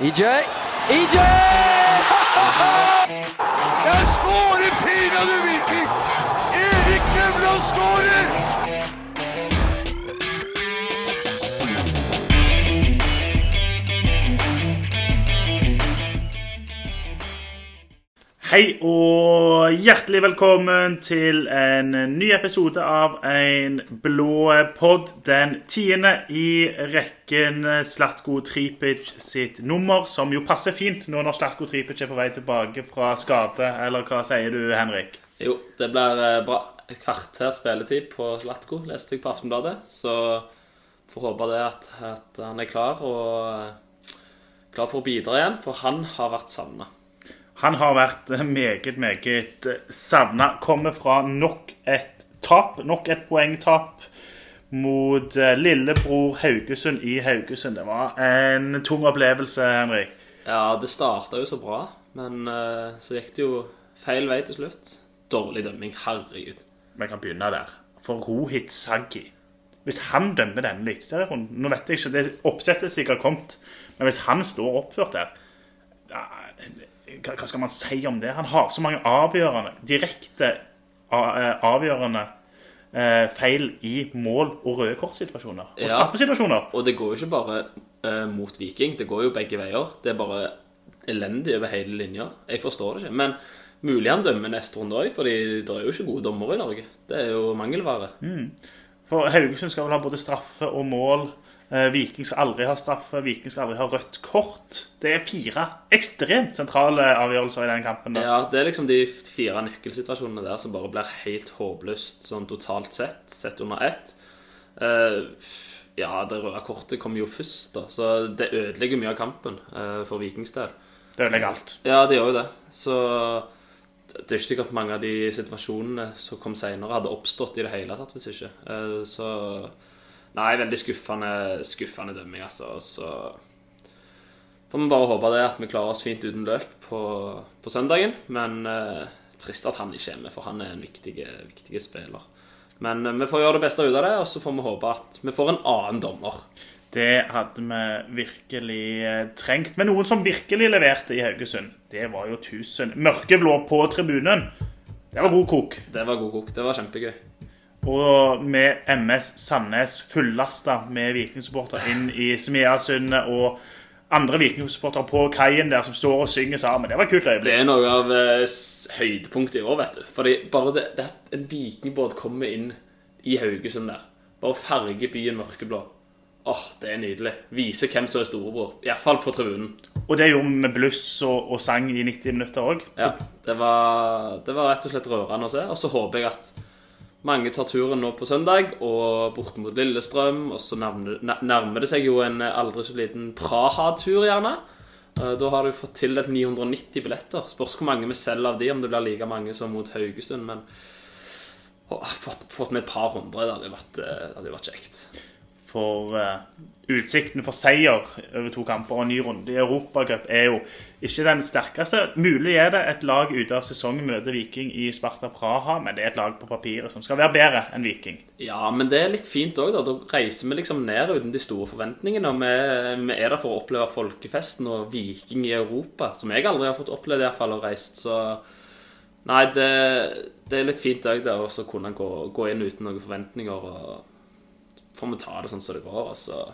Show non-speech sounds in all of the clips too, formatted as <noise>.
EJ. EJ! Jeg skårer pinadø Viking! Erik Nevland skårer! Hei og hjertelig velkommen til en ny episode av en blå pod. Den tiende i rekken Slatko Tripic sitt nummer, som jo passer fint nå når Slatko Tripic er på vei tilbake fra skade. Eller hva sier du, Henrik? Jo, det blir eh, bra. Et kvarter spilletid på Slatko, leste jeg på Aftenbladet. Så får håpe det at, at han er klar og eh, klar for å bidra igjen, for han har vært savna. Han har vært meget, meget savna. Kommer fra nok et tap, nok et poengtap mot eh, lillebror Haugesund i Haugesund. Det var en tung opplevelse, Henrik. Ja, det starta jo så bra, men eh, så gikk det jo feil vei til slutt. Dårlig dømming, herregud. Vi kan begynne der. For Rohit Saggi Hvis han dømmer denne eliteserierunden Nå vet jeg ikke, det oppsettet sikkert kommet, men hvis han står oppført der ja, hva skal man si om det? Han har så mange avgjørende, direkte eh, avgjørende eh, feil i mål- og røde kortsituasjoner. Og Ja. straffesituasjoner. Og det går jo ikke bare eh, mot Viking, det går jo begge veier. Det er bare elendig over hele linja. Jeg forstår det ikke. Men mulig han dømmer neste runde òg, for det er jo ikke gode dommere i Norge. Det er jo mangelvare. For Haugesund skal vel ha både straffe og mål. Eh, Viking skal aldri ha straffe. Viking skal aldri ha rødt kort. Det er fire ekstremt sentrale avgjørelser i den kampen. der. Ja, det er liksom de fire nøkkelsituasjonene der som bare blir helt håpløst sånn totalt sett, sett under ett. Eh, ja, det røde kortet kommer jo først, da, så det ødelegger mye av kampen eh, for Vikings del. Det ødelegger alt. Ja, det gjør jo det. Så det er ikke sikkert mange av de situasjonene som kom senere, hadde oppstått i det hele tatt hvis ikke. Så Nei, veldig skuffende, skuffende dømming, altså. Og Så får vi bare håpe det at vi klarer oss fint uten løk på, på søndagen. Men eh, trist at han ikke er med, for han er en viktig, viktig spiller. Men eh, vi får gjøre det beste ut av det, og så får vi håpe at vi får en annen dommer. Det hadde vi virkelig eh, trengt. Men noen som virkelig leverte i Haugesund, det var jo 1000 mørkeblå på tribunen. Det var god kok. Det var god kok. Det var kjempegøy. Og med MS Sandnes fullasta med vikingsupporter inn i Smeasundet og andre vikingsupportere på kaien der som står og synger sammen. Det var et kult Det er noe av eh, høydepunktet i år, vet du. Fordi bare det, det at en vikingbåt kommer inn i Haugesund der, bare farger byen mørkeblå. Åh, det er nydelig. Vise hvem som er storebror. Iallfall på tribunen. Og det gjorde vi med bluss og, og sang i 90 minutter òg. Ja, det var, det var rett og slett rørende å se. Og så håper jeg at mange tar turen nå på søndag og bort mot Lillestrøm. Og så nærmer, det seg jo en aldri så liten Praha-tur, gjerne. Eh, Da har du fått tildelt 990 billetter. Spørs hvor mange vi selger av de, om det blir like mange som mot Haugesund. Men å, fått, fått med et par hundre, det hadde vært, eh, vært kjekt. For uh, utsikten for seier over to kamper og en ny runde i Europacup er jo ikke den sterkeste. Mulig er det et lag ute av sesongen møter Viking i Sparta Praha, men det er et lag på papiret som skal være bedre enn Viking. Ja, men det er litt fint òg, da. Da reiser vi liksom ned uten de store forventningene. Og vi, vi er der for å oppleve folkefesten og Viking i Europa, som jeg aldri har fått oppleve i hvert fall, og reist. Så nei, det, det er litt fint òg, det, å kunne gå, gå inn uten noen forventninger. og får vi ta det sånn som det går. Og så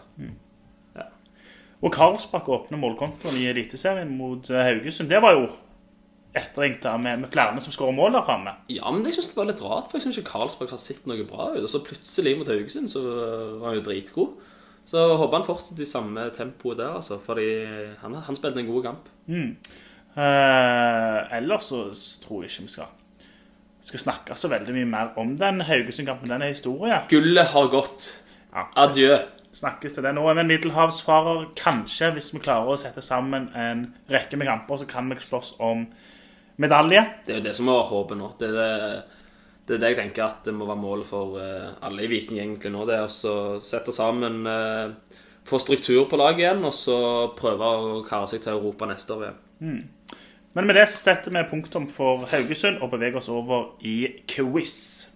Og Karlsbakk åpner målkontoen i Eliteserien mot eh, Haugesund. Det var jo etterlengta med, med flere som skårer mål der framme. Ja, men jeg syns det var litt rart, for jeg syns ikke Karlsbakk har sett noe bra ut. Og så plutselig mot Haugesund så var han jo dritgod. Så jeg håper han fortsetter i samme tempoet der, altså. Fordi han, han spilte en god kamp. Eh, ellers så tror jeg ikke vi skal skal snakke så veldig mye mer om den Haugesund-kampen. Den er historie. Gullet har gått. Ja. Adjø. snakkes til det. Nå er vi en middelhavsfarer. Kanskje, hvis vi klarer å sette sammen en rekke med kamper, så kan vi slåss om medalje. Det er jo det som er håpet nå. Det er det, det er det jeg tenker at det må være målet for eh, alle i Viking egentlig nå. Det er å sette sammen eh, Få struktur på laget igjen, og så prøve å kare seg til Europa neste år igjen. Men med det setter vi punktum for Haugesund og beveger oss over i quiz.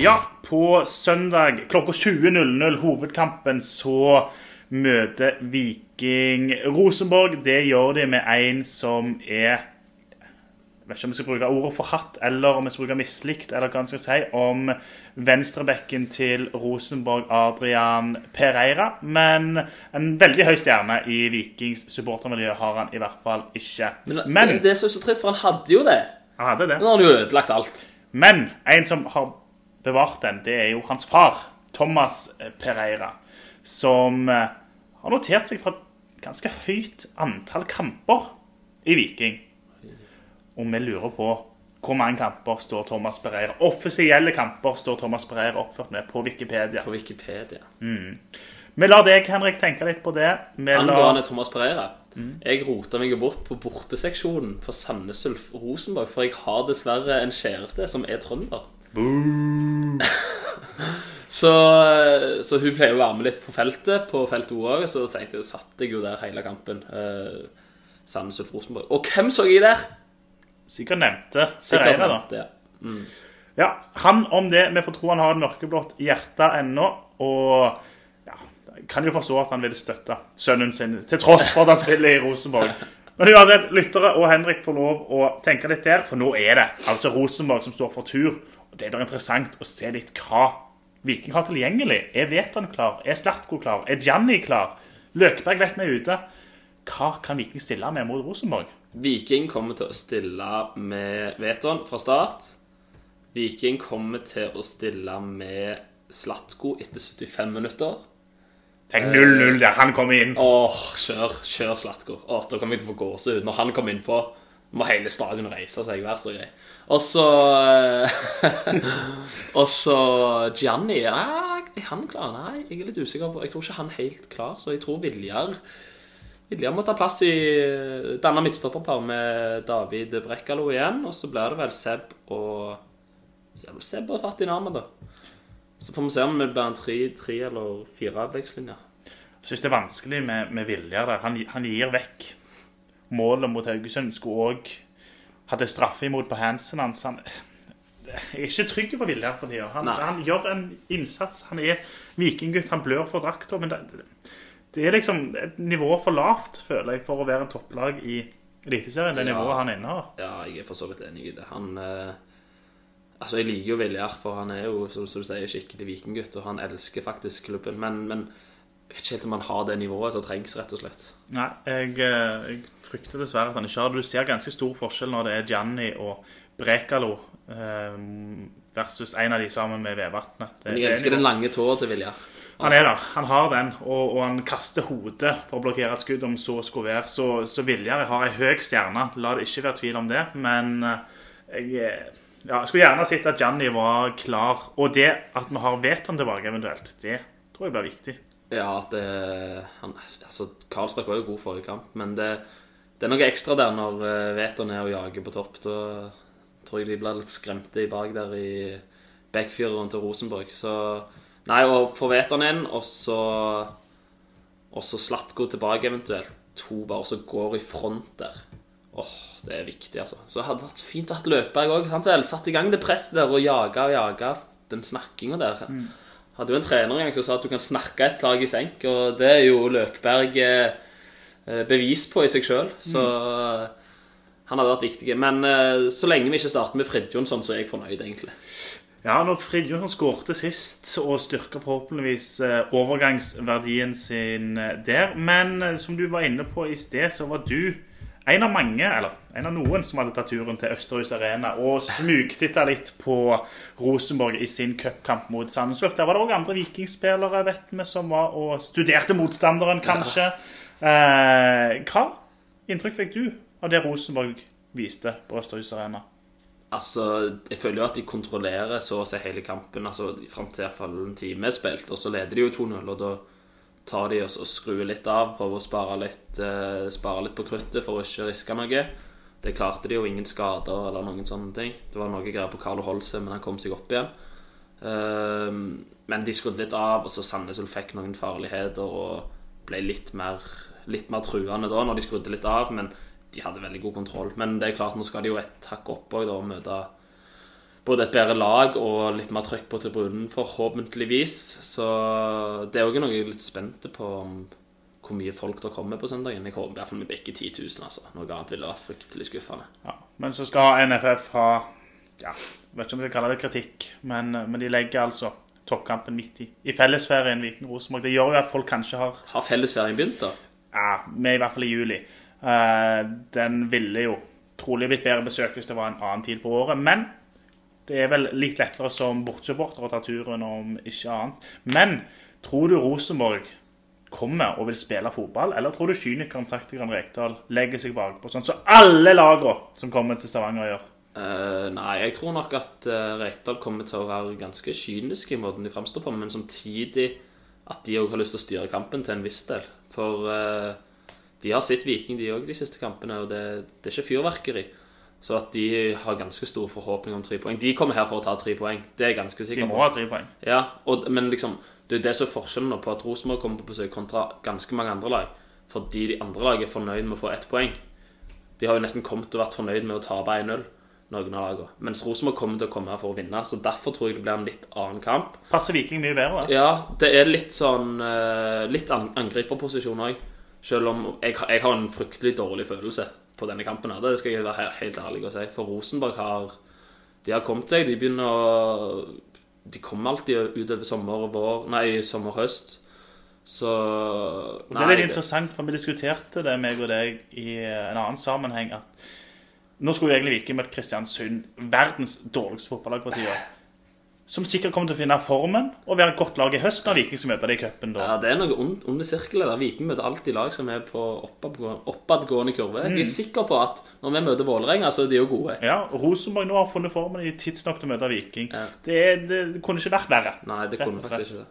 Ja, på søndag klokka 20.00, hovedkampen, så møter Viking Rosenborg. Det gjør de med en som er Jeg vet ikke om vi skal bruke ordet forhatt, eller om vi skal bruke mislikt, eller hva vi skal si om venstrebekken til Rosenborg, Adrian Pereira. Men en veldig høy stjerne i Vikings supportermiljø har han i hvert fall ikke. Men det er så, så trist, for han hadde jo det. han hadde det. Nå har han jo ødelagt alt. Men en som har bevart den, det er jo hans far, Thomas Pereira, som eh, har notert seg for et ganske høyt antall kamper i Viking. Og vi lurer på hvor mange kamper står Thomas Pereira Offisielle kamper står Thomas Pereira oppført med på Wikipedia. På Wikipedia. Vi lar deg, Henrik, tenke litt på det. Vi lar... Angående Thomas Pereira. Jeg rota meg bort på borteseksjonen på Sandnes Ulf Rosenborg, for jeg har dessverre en kjæreste som er trønder. Så, så hun pleier å være med litt på feltet, på feltet hun òg, så tenkte jeg, satt jeg jo der hele kampen. Eh, Sandnes og Rosenborg. Og hvem så jeg der? Sikkert nevnte Sikkert Pereira, da. nevnt det. Ja, han om det. Vi får tro han har et mørkeblått hjerte ennå. Og ja, kan jo forstå at han vil støtte sønnen sin, til tross for at han spiller i Rosenborg. Men uansett, lyttere og Henrik får lov å tenke litt der, for nå er det altså Rosenborg som står for tur. Det da interessant å se litt hva Viking har tilgjengelig. Er Veton klar? Er Slatko klar? Er Gianni klar? Løkberg vet vi er ute. Hva kan Viking stille med mot Rosenborg? Viking kommer til å stille med Veton fra start. Viking kommer til å stille med Slatko etter 75 minutter. Tenk 0-0 der han kommer inn. Åh, kjør, kjør Slatko. Åh, da kommer jeg til å få gåsehud. Når han kommer innpå, må hele stadion reise seg. Vær så grei. Og så eh, <laughs> Og så Gianni. Nei, er han klar? Nei, jeg er litt usikker på Jeg tror ikke han er helt klar, så jeg tror Viljar Viljar må ta plass i Danne midtstopperpar med David Brekkalo igjen. Og så blir det vel Seb og Seb og Fatinama, da. Så får vi se om det blir en tre, tre eller fire vekslinjer. Jeg syns det er vanskelig med, med Viljar der. Han, han gir vekk målet mot Haugesund. Skulle òg hatt en straffe imot på handsen hans. Han, jeg er ikke trygg på Viljar for tida. Han, han gjør en innsats. Han er vikinggutt. Han blør for drakta. Men det, det er liksom et nivå for lavt, føler jeg, for å være en topplag i Eliteserien. Det Ja. nivået han innehar. Ja, jeg er for så vidt enig i det. Han eh, Altså, jeg liker jo Viljar, for han er jo, som, som du sier, skikkelig vikinggutt, og han elsker faktisk klubben. Men, men jeg vet ikke helt om han har det nivået som trengs, rett og slett. Nei, jeg, eh, jeg frykter dessverre at han ikke har det. Du ser ganske stor forskjell når det er Gianni og Brekalo eh, versus en av de sammen med Vevatnet. Men jeg er elsker den lange tåa til Viljar. Han er der. Han har den, og, og han kaster hodet for å blokkere et skudd om så skulle være. Så, så Viljar har ei høy stjerne. La det ikke være tvil om det. Men eh, jeg, eh, ja, skulle gjerne sett at Gianni var klar. Og det at vi har Veton tilbake eventuelt, det tror jeg blir viktig. Ja, det han, altså, Karlsberg var jo god forrige kamp, men det, det er noe ekstra der når uh, Veton er og jager på topp. Da tror jeg de blir litt skremte i bak der i backfireren til Rosenborg. Så Nei, og få Veton inn, og så Og så Slatko tilbake eventuelt. To bare som går i front der. Åh, det er viktig, altså. Så det hadde vært fint å ha Løkberg òg. Satt i gang det presset der og jaga og jaga den snakkinga der. Hadde jo en trener en gang som sa at du kan snakke et lag i senk, og det er jo Løkberg eh, eh, bevis på i seg sjøl. Så mm. han hadde vært viktig. Men så lenge vi ikke starter med Fridtjonsson, så er jeg fornøyd, egentlig. Ja, når Fridtjonsson skårte sist og styrker forhåpentligvis overgangsverdien sin der. Men som du var inne på i sted, så var du en av mange, eller en av noen, som hadde tatt turen til Østerhus Arena og smugtitta litt på Rosenborg i sin cupkamp mot Sandnesløft. Der var det òg andre vikingspillere vet vi, som var og studerte motstanderen, kanskje. Eh, hva inntrykk fikk du av det Rosenborg viste på Østerhus Arena? Altså, Jeg føler jo at de kontrollerer så å si hele kampen altså fram til i hvert fall en time er spilt. Og så leder de jo 2-0, og da tar de og så skrur litt av, prøver å spare litt, eh, spare litt på kruttet for å ikke riske noe. Det klarte de jo, ingen skader eller noen sånne ting. Det var noe greier på Carlo Holse, men han kom seg opp igjen. Ehm, men de skrudde litt av, og så Sandnes Ulf fikk noen farligheter og ble litt mer, litt mer truende da når de skrudde litt av. Men de hadde veldig god kontroll. Men det er klart, nå skal de jo et hakk opp og møte både et bedre lag og litt mer trøkk på tribunen, forhåpentligvis. Så det er òg noe jeg er litt spent på om hvor mye folk der kommer på søndagen. Jeg håper i hvert fall vi bikker 10 000, altså. Noe annet ville vært fryktelig skuffende. Ja. Men så skal NFF ha ja, vet ikke om jeg skal kalle det kritikk, men, men de legger altså toppkampen midt i, i fellesferien Viken-Rosenborg. Det gjør jo at folk kanskje har Har fellesferien begynt, da? Ja, vi i hvert fall i juli. Uh, den ville jo trolig blitt bedre besøkt hvis det var en annen tid på året. Men det er vel litt lettere som bortsupporter å ta turen, om ikke annet. Men tror du Rosenborg kommer og vil spille fotball, eller tror du kynikeren taktikeren Rekdal legger seg bakpå, sånn som alle lagene som kommer til Stavanger, gjør? Uh, nei, jeg tror nok at uh, Rekdal kommer til å være ganske kynisk i måten de framstår på, men samtidig at de òg har lyst til å styre kampen til en viss del. For uh, de har sett Viking, de òg, de siste kampene, og det, det er ikke fyrverkeri. Så at de har ganske stor forhåpning om tre poeng. De kommer her for å ta tre poeng. Det er jeg ganske sikker på. De må ha tre poeng. Ja, og, men liksom Det er det som er forskjellen på at Rosenborg kommer på besøk kontra ganske mange andre lag. Fordi de andre lag er fornøyd med å få ett poeng. De har jo nesten kommet og vært fornøyd med å tape 1-0, noen av lagene. Mens Rosenborg kommer til å komme her for å vinne. Så derfor tror jeg det blir en litt annen kamp. Passer Viking mye bedre? da? Ja, det er litt sånn eh, Litt an angriperposisjon òg. Selv om jeg, jeg har en fryktelig dårlig følelse på denne kampen. Det skal jeg være helt ærlig å si. For Rosenborg har De har kommet seg. De begynner å De kommer alltid utover sommer og vår Nei, sommer og høst. Så nei, det er litt interessant, for vi diskuterte det, meg og deg, i en annen sammenheng. at Nå skulle jo egentlig Viking møtt Kristiansund, verdens dårligste fotballag på tida. Som sikkert kommer til å finne formen og være et godt lag i høst når Viking skal møte det i cupen. Ja, det er noe ond, onde sirkler der. Viking møter alltid lag som er på oppadgående kurve. Jeg er sikker på at når vi møter Vålerenga, så er de jo gode. Ja, Rosenborg nå har funnet formen i tidsnok til å møte Viking. Ja. Det, det, det kunne ikke vært verre. Nei, det kunne faktisk ikke det.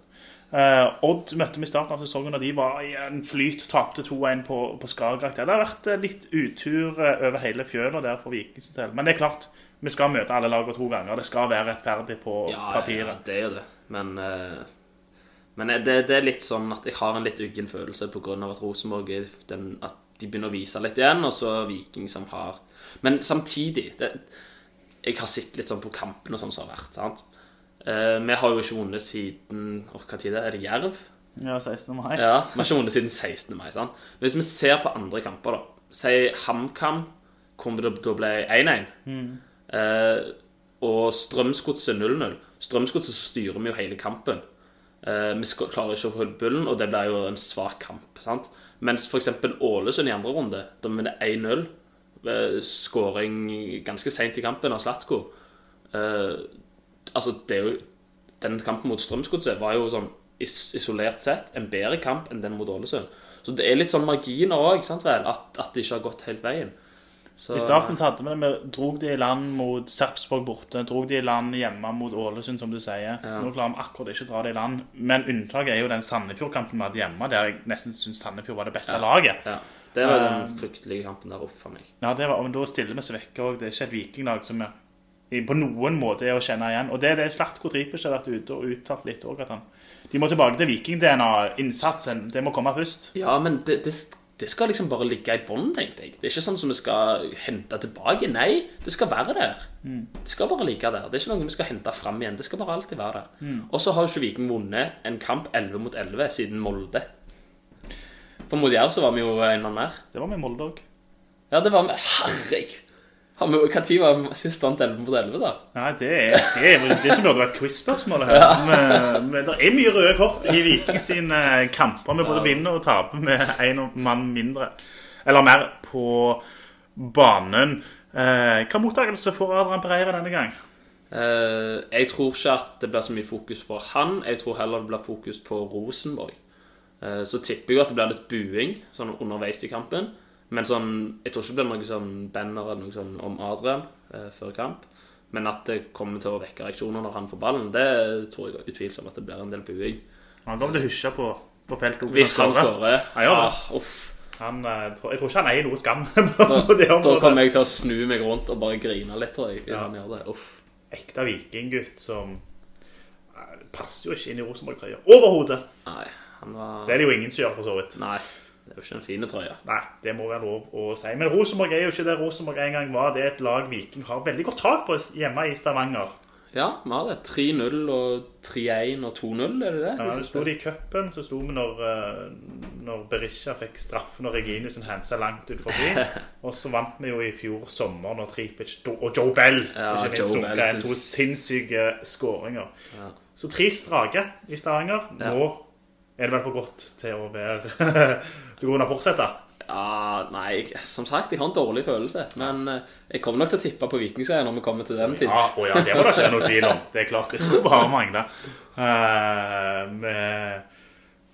Uh, Odd møtte vi i starten av sesongen, og de var i en flyt. Tapte 2-1 på, på Skagerrak. Det har vært eh, litt utur eh, over hele fjøla der for Vikings del. Men det er klart, vi skal møte alle lagene to ganger. Det skal være rettferdig på Ja, papiret. ja, det er jo det. Men, eh, men det, det er litt sånn at jeg har en litt uggen følelse pga. at Rosenborg er den, at de begynner å vise litt igjen, og så Viking som har Men samtidig det, Jeg har sett litt sånn på kampene som har vært. sant? Eh, vi har jo ikke vunnet siden Åh, Hva tid er det? Er det Jerv? Ja, 16. mai. Ja, Vi har ikke vunnet siden 16. mai. sant? Men hvis vi ser på andre kamper, da Si HamKam, hvor det da ble 1-1. Eh, og Strømsgodset 0-0. Strømsgodset styrer vi jo hele kampen. Eh, vi klarer ikke å holde bullen, og det blir jo en svak kamp. sant? Mens f.eks. Ålesund i andre runde, da vinner 1-0. Eh, Skåring ganske seint i kampen av Slatko. Eh, altså, det er jo Den kampen mot Strømsgodset var jo sånn isolert sett en bedre kamp enn den mot Ålesund. Så det er litt sånn marginer òg. At, at det ikke har gått helt veien. Så, I starten så hadde vi det, vi drog de i land mot Sarpsborg borte. Drog de i land hjemme mot Ålesund, som du sier. Nå klarer vi akkurat ikke å dra det i land. Men unntaket er jo den Sandefjord-kampen vi hadde hjemme, der jeg nesten syns Sandefjord var det beste laget. Ja. Det var den fryktelige kampen der. Uff a meg. Ja, det var, men da stiller vi oss vekk òg. Det er ikke et vikinglag som er, på noen måte er å kjenne igjen. Og det er det Slatko Tripic har vært ute og uttalt litt òg, at han De må tilbake til viking-DNA. Innsatsen, det må komme først. Ja, men det, det, det skal liksom bare ligge i bånn, tenkte jeg. Det er ikke sånn som vi skal hente tilbake. Nei, det skal være der. Det skal bare ligge der. Det er ikke noe vi skal hente fram igjen. Det skal bare alltid være der. Og så har jo ikke Viking vunnet en kamp 11 mot 11 siden Molde. For mot Jerv så var vi jo en mann mer. Det var med Molde òg. Ja, det var vi. Herregud! Hva tid var sist stand 11 mot 11, da? Nei, det er det, er det som burde vært quiz-spørsmålet her. <laughs> Men, men det er mye røde kort i Viking sine kamper. Vi både vinner og taper med én mann mindre. Eller mer på banen. Eh, hva mottakelse får Adrian Pereira denne gang? Eh, jeg tror ikke at det blir så mye fokus på han. Jeg tror heller det blir fokus på Rosenborg. Eh, så tipper jeg at det blir litt buing sånn underveis i kampen. Men sånn, jeg tror ikke det blir noe sånn banner eller noe sånn om Adrian eh, før kamp. Men at det kommer til å vekke reaksjoner når han får ballen, det tror jeg utvilsomt at det blir en del buing. Han kommer til å hysje på, på feltet. Hvis han skårer. gjør ah, uff, Han, eh, jeg tror ikke han eier noe skam <laughs> da, da kommer jeg til å snu meg rundt og bare grine litt, tror jeg. Ja. han gjør det. Uff. Ekte vikinggutt som eh, passer jo ikke inn i Rosenborg-trøya. Overhodet! Det er det jo ingen som gjør, for så vidt. Nei, det er jo ikke en fin trøye. Nei, det må være lov å si. Men Rosenborg er jo ikke det Rosenborg en gang var. Det er et lag Viking har veldig godt tak på hjemme i Stavanger. Ja, vi har det. 3-0 og 3-1 og 2-0, er det det? Ja, de så sto det i cupen, så sto vi når, eh, når Berisha fikk straffen og Reginussen handsa langt ut forbi. <laughs> og så vant vi jo i fjor sommer når Tripic og Joe Bell Ja, ikke minst Joe Bell inn to sinnssyke skåringer. Ja. Så tre strake i Stavanger. Ja. Er det vel for godt til å være <laughs> til å kunne fortsette. Ja, nei, som sagt, jeg har en dårlig følelse. Men eh, jeg kommer nok til å tippe på Vikingseier når vi kommer til den tid. Ja, oh ja, det må det ikke noe tvil om. Det er klart, det skulle bare mangle. Uh,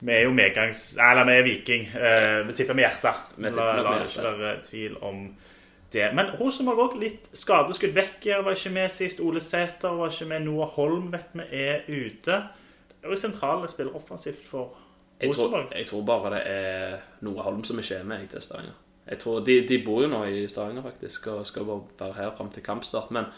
vi, er jo medgangs... Eller vi er viking. Uh, vi tipper med hjertet. Vi la det ikke være tvil om det. Men Rosenborg òg litt skadeskudd. Vekker var ikke med sist. Ole Sæter var ikke med. Noah Holm vet vi er ute. Er jo sentrale spillere offensivt for Rosenborg. jeg tror bare det er Noe Holm som ikke er med til Stavanger. Jeg tror, de, de bor jo nå i Stavanger, faktisk, og skal bare være her fram til kampstart. Men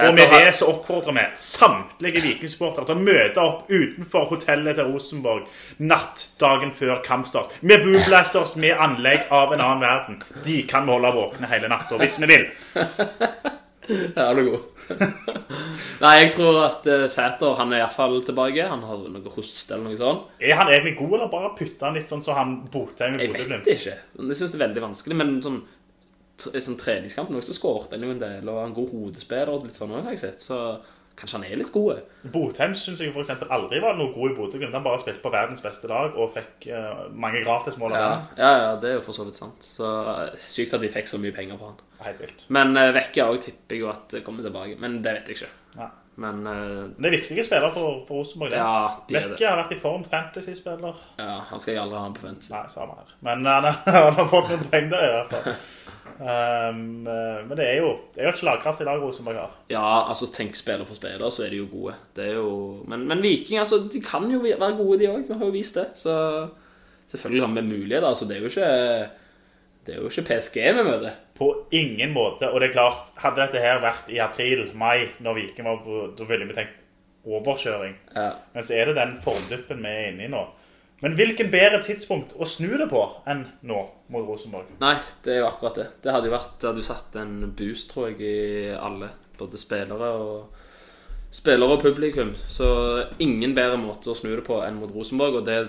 Og med det så oppfordrer vi samtlige vikingsportere til å møte opp utenfor hotellet til Rosenborg natt dagen før kampstart. Med boomblasters med anlegg av en annen verden. De kan vi holde våkne hele natta hvis vi vil. <laughs> <laughs> Ja, han er god. <laughs> Nei, jeg tror at uh, Sæter han er iallfall tilbake. Han har noe hoste eller noe sånt. Er han egentlig god, eller bare putter han litt sånn så han Botheim i Jeg vet Bodø-Glimt? ikke. Jeg syns det er veldig vanskelig. Men sånn, sånn treningskamp nå så skåret han jo en del, og han en god hodespiller og litt sånn òg, har jeg sett. Så kanskje han er litt god. Botheim syns jeg for eksempel aldri var noe god i Bodø-Glimt. Han bare spilte på verdens beste lag og fikk uh, mange gratismål Ja, ja, ja, det er jo for så vidt sant. Så eh, Sykt at de fikk så mye penger på han. Helt vilt. Men uh, Vekka òg tipper jeg jo at kommer tilbake. Men det vet jeg ikke. Ja. Men uh, det er viktige spillere for, for Rosenborg. ja, de det. Vekke har vært i form. Fantasy-spiller. Ja, han skal jeg aldri ha på fantasy. Nei, samme her. Men han, <laughs> han har fått noen penger der, i hvert fall. <laughs> Um, men det er jo det er jo et slagkraftig lag Rosenborg har. Ja, altså tenk spiller for spiller, så er de jo gode. Det jo Men, men Viking, altså, de kan jo være gode, de òg. Vi har jo vist det. Så selvfølgelig har vi muligheter. Altså, det er jo ikke Det er jo ikke PSG vi møter. På ingen måte. Og det er klart, hadde dette her vært i april-mai, når Viking var på Da ville vi tenkt overkjøring. Ja. Men så er det den formduppen vi er inne i nå. Men hvilken bedre tidspunkt å snu det på enn nå mot Rosenborg? Nei, det er jo akkurat det. Det hadde jo vært Det hadde jo satt en boost, tror jeg, i alle. Både spillere og Spillere og publikum. Så ingen bedre måte å snu det på enn mot Rosenborg, og det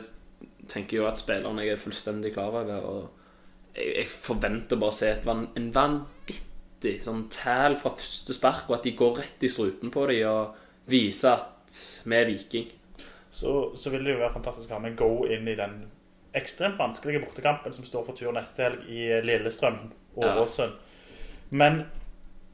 tenker jeg jo at spillerne jeg er fullstendig klar over. Og jeg, forventer bare å se et en vanvittig sånn tæl fra første spark, og at de går rett i struten på dem og viser at vi er Viking. Så, så vil det jo være fantastisk å ha med Go inn i den ekstremt vanskelige bortekampen som står for tur neste helg i Lillestrøm og Ja. Men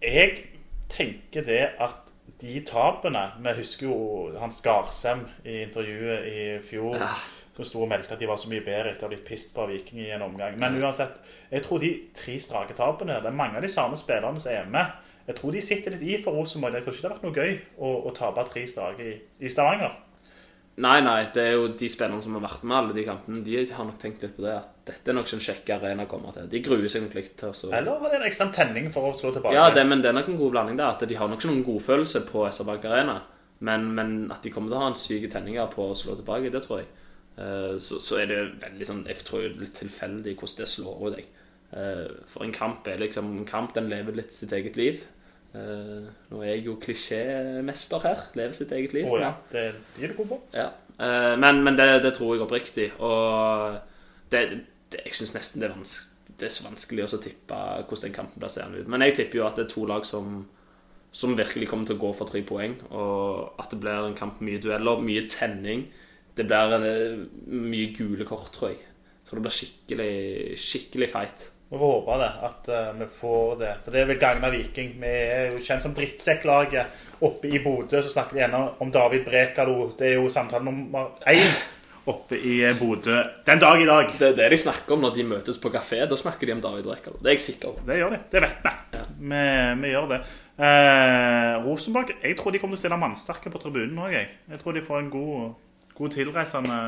jeg tenker det at de tapene Vi husker jo han Skarsem i intervjuet i fjor. Ja. Som sto og meldte at de var så mye bedre etter å ha blitt pist på Viking i en omgang. Men uansett, jeg tror de tre strake tapene Det er mange av de samme spillerne som er med. Jeg tror de sitter litt i for Rosenborg. Jeg tror ikke det har vært noe gøy å, å tape tre strake i, i Stavanger. Nei, nei, det er jo de spillerne som har vært med alle de kampene, de har nok tenkt litt på det. At dette er nok ikke en kjekk arena å komme til. De gruer seg nok litt til å Eller har de en ekstrem tenning for å slå tilbake? Ja, det, men det er nok en god blanding der. At de har nok ikke noen godfølelse på SR Bank Arena. Men, men at de kommer til å ha en syke tenninger på å slå tilbake, det tror jeg. Eh, Så, så er det veldig sånn Jeg tror det er litt tilfeldig hvordan det slår ut deg. Eh, For en kamp er liksom En kamp den lever litt sitt eget liv. Eh, Nå er jeg jo klisjémester her. Lever sitt eget liv. Oh, ja, det, er god på. ja. Eh, Men, men det, det tror jeg oppriktig. Og det, det, jeg syns nesten det er, vans det er så vanskelig å tippe hvordan den kampen blir seende ut. Men jeg tipper jo at det er to lag som, som virkelig kommer til å gå for tre poeng. Og at det blir en kamp mye dueller, mye tenning. Det blir en, eh, mye gule kort, tror jeg. Jeg tror det blir skikkelig, skikkelig fight. Vi får håpe det, at uh, vi får det. For det vil gagne Viking. Vi er jo kjent som drittsekklaget. Oppe i Bodø så snakker vi gjerne om David Brekalo. Det er jo samtale nummer én oppe i eh, Bodø den dag i dag. Det er det de snakker om når de møtes på kafé. Da snakker de om David Brekalo. Det er jeg sikker på. Det gjør de. Det vet vi. Vi, vi gjør det. Eh, Rosenborg jeg tror de kommer til å stille mannsterke på tribunen òg. Jeg. jeg tror de får en god, god tilreisende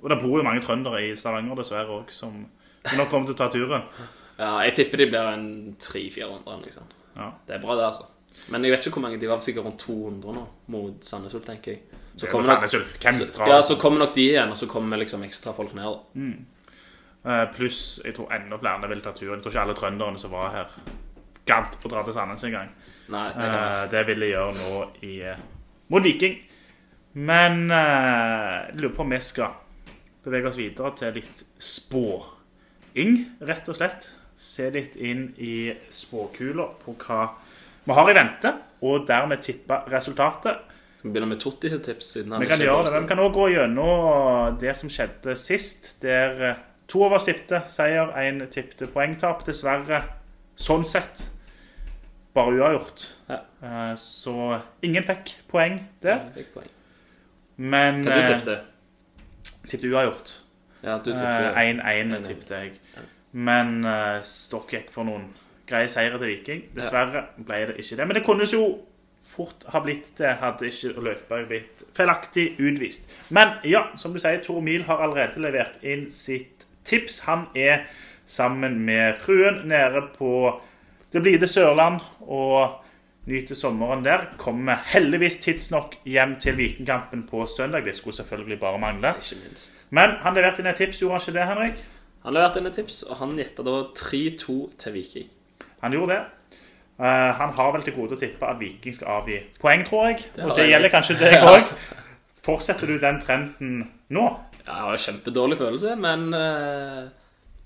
Og det bor jo mange trøndere i Stavanger dessverre òg, som som nok kommer til å ta turen. Ja, jeg tipper de blir en 300-400. Liksom. Ja. Det er bra, det, altså. Men jeg vet ikke hvor mange. De var sikkert rundt 200 nå mot Sandnes Ulf, tenker jeg. Så kommer, nok, drar? ja, så kommer nok de igjen, og så kommer liksom ekstra folk ned. Mm. Eh, Pluss jeg tror enda flere vil ta turen. Jeg tror ikke alle trønderne som var her, gadd å dra til Sandnes engang. Nei, det. Eh, det vil de gjøre nå i, eh, mot Viking. Men jeg lurer på om vi skal bevege oss videre til litt spåing, rett og slett. Se litt inn i spåkula på hva vi har i vente, og dermed tippe resultatet. Skal vi begynne med Totti sitt tips? siden han Vi kan gjøre det, men vi kan også gå gjennom det som skjedde sist, der eh, to av oss tippte seier, én tippte poengtap. Dessverre, sånn sett, bare uavgjort. Ja. Eh, Så ingen fikk poeng der. Fikk poeng. Men Hva du eh, tippte? tippte uavgjort. Ja, du Eh, tippte 1-1 tippte jeg. Men uh, Stokk gikk for noen greie seire til Viking. Dessverre ble det ikke det. Men det kunne jo fort ha blitt det, hadde ikke Løkberg blitt feilaktig utvist. Men ja, som du sier, Tor Mil har allerede levert inn sitt tips. Han er sammen med fruen nede på det blide Sørland og nyter sommeren der. Kommer heldigvis tidsnok hjem til Vikingkampen på søndag. Det skulle selvfølgelig bare mangle. Ikke minst. Men han leverte inn et tips, gjorde han ikke det, Henrik? Han leverte inn et tips, og han gjetta da 3-2 til Viking. Han gjorde det. Uh, han har vel til gode å tippe at Viking skal avgi poeng, tror jeg. Det og det jeg. gjelder kanskje deg <laughs> Ja. Fortsetter du den trenden nå? Ja, Jeg har jo kjempedårlig følelse, men uh,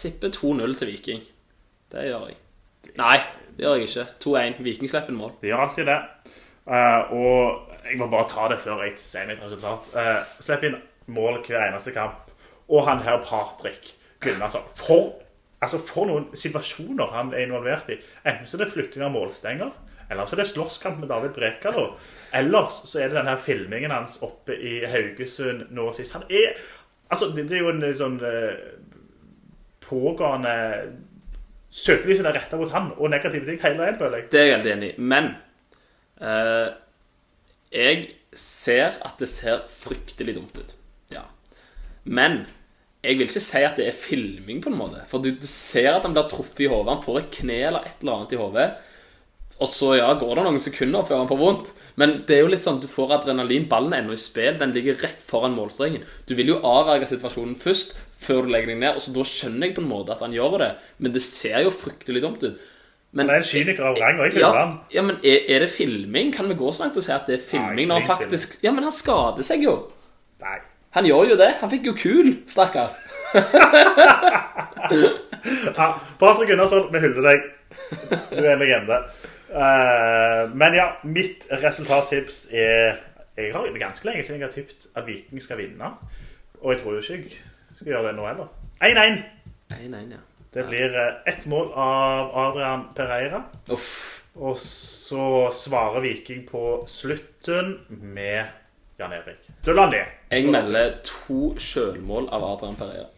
tipper 2-0 til Viking. Det gjør jeg. Nei, det gjør jeg ikke. 2-1. Viking slipper inn mål. Det gjør alltid det. Uh, og jeg må bare ta det før jeg sier mitt resultat. Uh, Slipp inn mål hver eneste kamp. Og han her Patrick Gunnarsson. For, altså for noen situasjoner han er involvert i. Enten så er det flytting av målstenger, eller så er det slåsskamp med David Bredkalo. Ellers så er det den her filmingen hans oppe i Haugesund nå sist. Han er Altså, det, det er jo en sånn uh, pågående Søkelyset er retta mot han og negative ting hele veien, føler jeg. Det er jeg helt enig i. Men eh, jeg ser at det ser fryktelig dumt ut. Ja. Men jeg vil ikke si at det er filming, på en måte. For du, du ser at han blir truffet i hodet. Han får et kne eller et eller annet i hodet. Og så ja, går det noen sekunder før han får vondt. Men det er jo litt sånn du får adrenalin. Ballen er ennå i spill. Den ligger rett foran målstrengen. Du vil jo avverge situasjonen først, før du legger deg ned. Og så da skjønner jeg på en måte at han gjør det. Men det ser jo fryktelig dumt ut. Men, det er en kyniker av rang, og jeg ja, han. ja, men er, er det filming? Kan vi gå så langt og si at det er filming Nei, når han faktisk... Film. Ja, men han skader seg jo. Nei. Han gjør jo det. Han fikk jo kul, stakkar. <laughs> Ja, Patrick Gunnarsson, vi hyller deg. Du er en legende. Uh, men ja, mitt resultattips er Jeg har ganske lenge siden jeg har tippet at Viking skal vinne. Og jeg tror jo ikke jeg skal gjøre det nå heller. 1-1. Nei, nei, ja. Det blir eh, ett mål av Adrian Pereira. Uff. Og så svarer Viking på slutten med Jan Erik. Dølandé. Jeg melder to sjølmål av Adrian Pereira.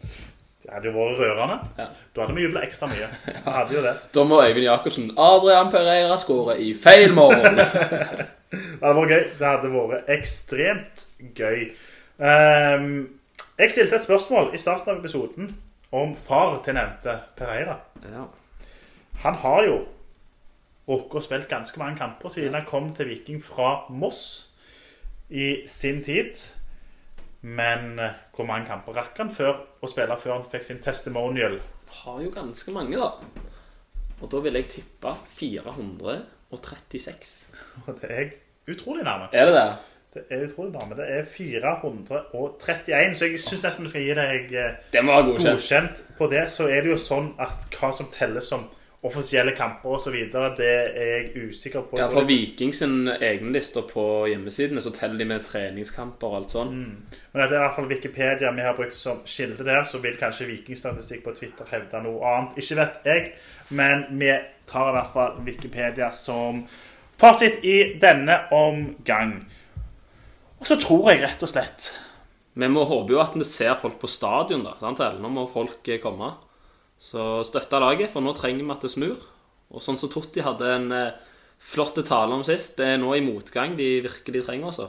Det hadde jo vært rørende. Ja. Da hadde vi jubla ekstra mye. <laughs> Vi hadde jo det. Da må Øyvind Jacobsen Adrian Pereira skåre i feil mål. <laughs> Det hadde vært gøy. Det hadde vært ekstremt gøy. Ehm, jeg stilte et spørsmål i starten av episoden om far til nevnte Pereira. ja. Han har jo rukket å spilt ganske mange kamper siden han kom til Viking fra Moss i sin tid. Men eh, hvor mange kamper rakk han før å spille før han fikk sin testimonial? Har jo ganske mange, da. Og da vil jeg tippe 436. Og <laughs> det er utrolig nærme. Er det det? Det er utrolig nærme. Det er 431, så jeg syns nesten vi skal gi deg eh, Det godkjent. godkjent på det. Så er det jo sånn at hva som telles som offisielle kamper osv., det er jeg usikker på. Ja, For Viking sin egen lister på hjemmesidene så teller de med treningskamper og alt sånn. Men det er i hvert fall Wikipedia vi har brukt som kilde der, så vil kanskje Vikingstatistikk på Twitter hevde noe annet. Ikke vet jeg, men vi tar i hvert fall Wikipedia som fasit i denne omgang. Og så tror jeg rett og slett Vi må håpe jo at vi ser folk på stadion, da. sant? Nå må folk eh, komme. Så støtte laget, for nå trenger vi at det snur. Og sånn som Totti hadde en eh, flott tale om sist, det er nå i motgang de virkelig trenger oss.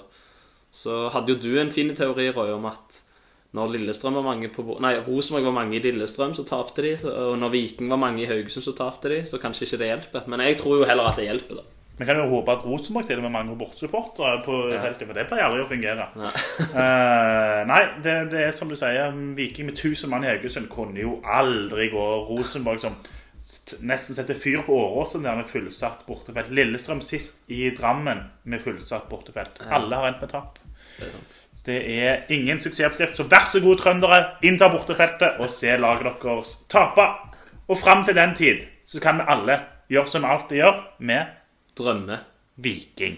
Så hadde jo du en fin teori, Røy, om at når Lillestrøm var mange på Nei, Rosenborg var mange i Lillestrøm, så tapte de. Og når Viking var mange i Haugesund, så tapte de. Så kanskje ikke det hjelper. Men jeg tror jo heller at det hjelper, da. Vi kan jo håpe at Rosenborg stiller med mange bortsupportere på feltet, for det pleier aldri å fungere. Nei. uh, <laughs> nei, det, det er som du sier, Viking med 1000 mann i Haugesund kunne jo aldri gå Rosenborg som nesten setter fyr på Åråsen der med fullsatt bortefelt. Lillestrøm sist i Drammen med fullsatt bortefelt. Alle har endt med tap. Det er. Det er ingen suksessoppskrift, så vær så god, trøndere. Innta bortefeltet og se laget deres tape. Og fram til den tid så kan vi alle gjøre som vi alltid gjør, med Drømme. Viking.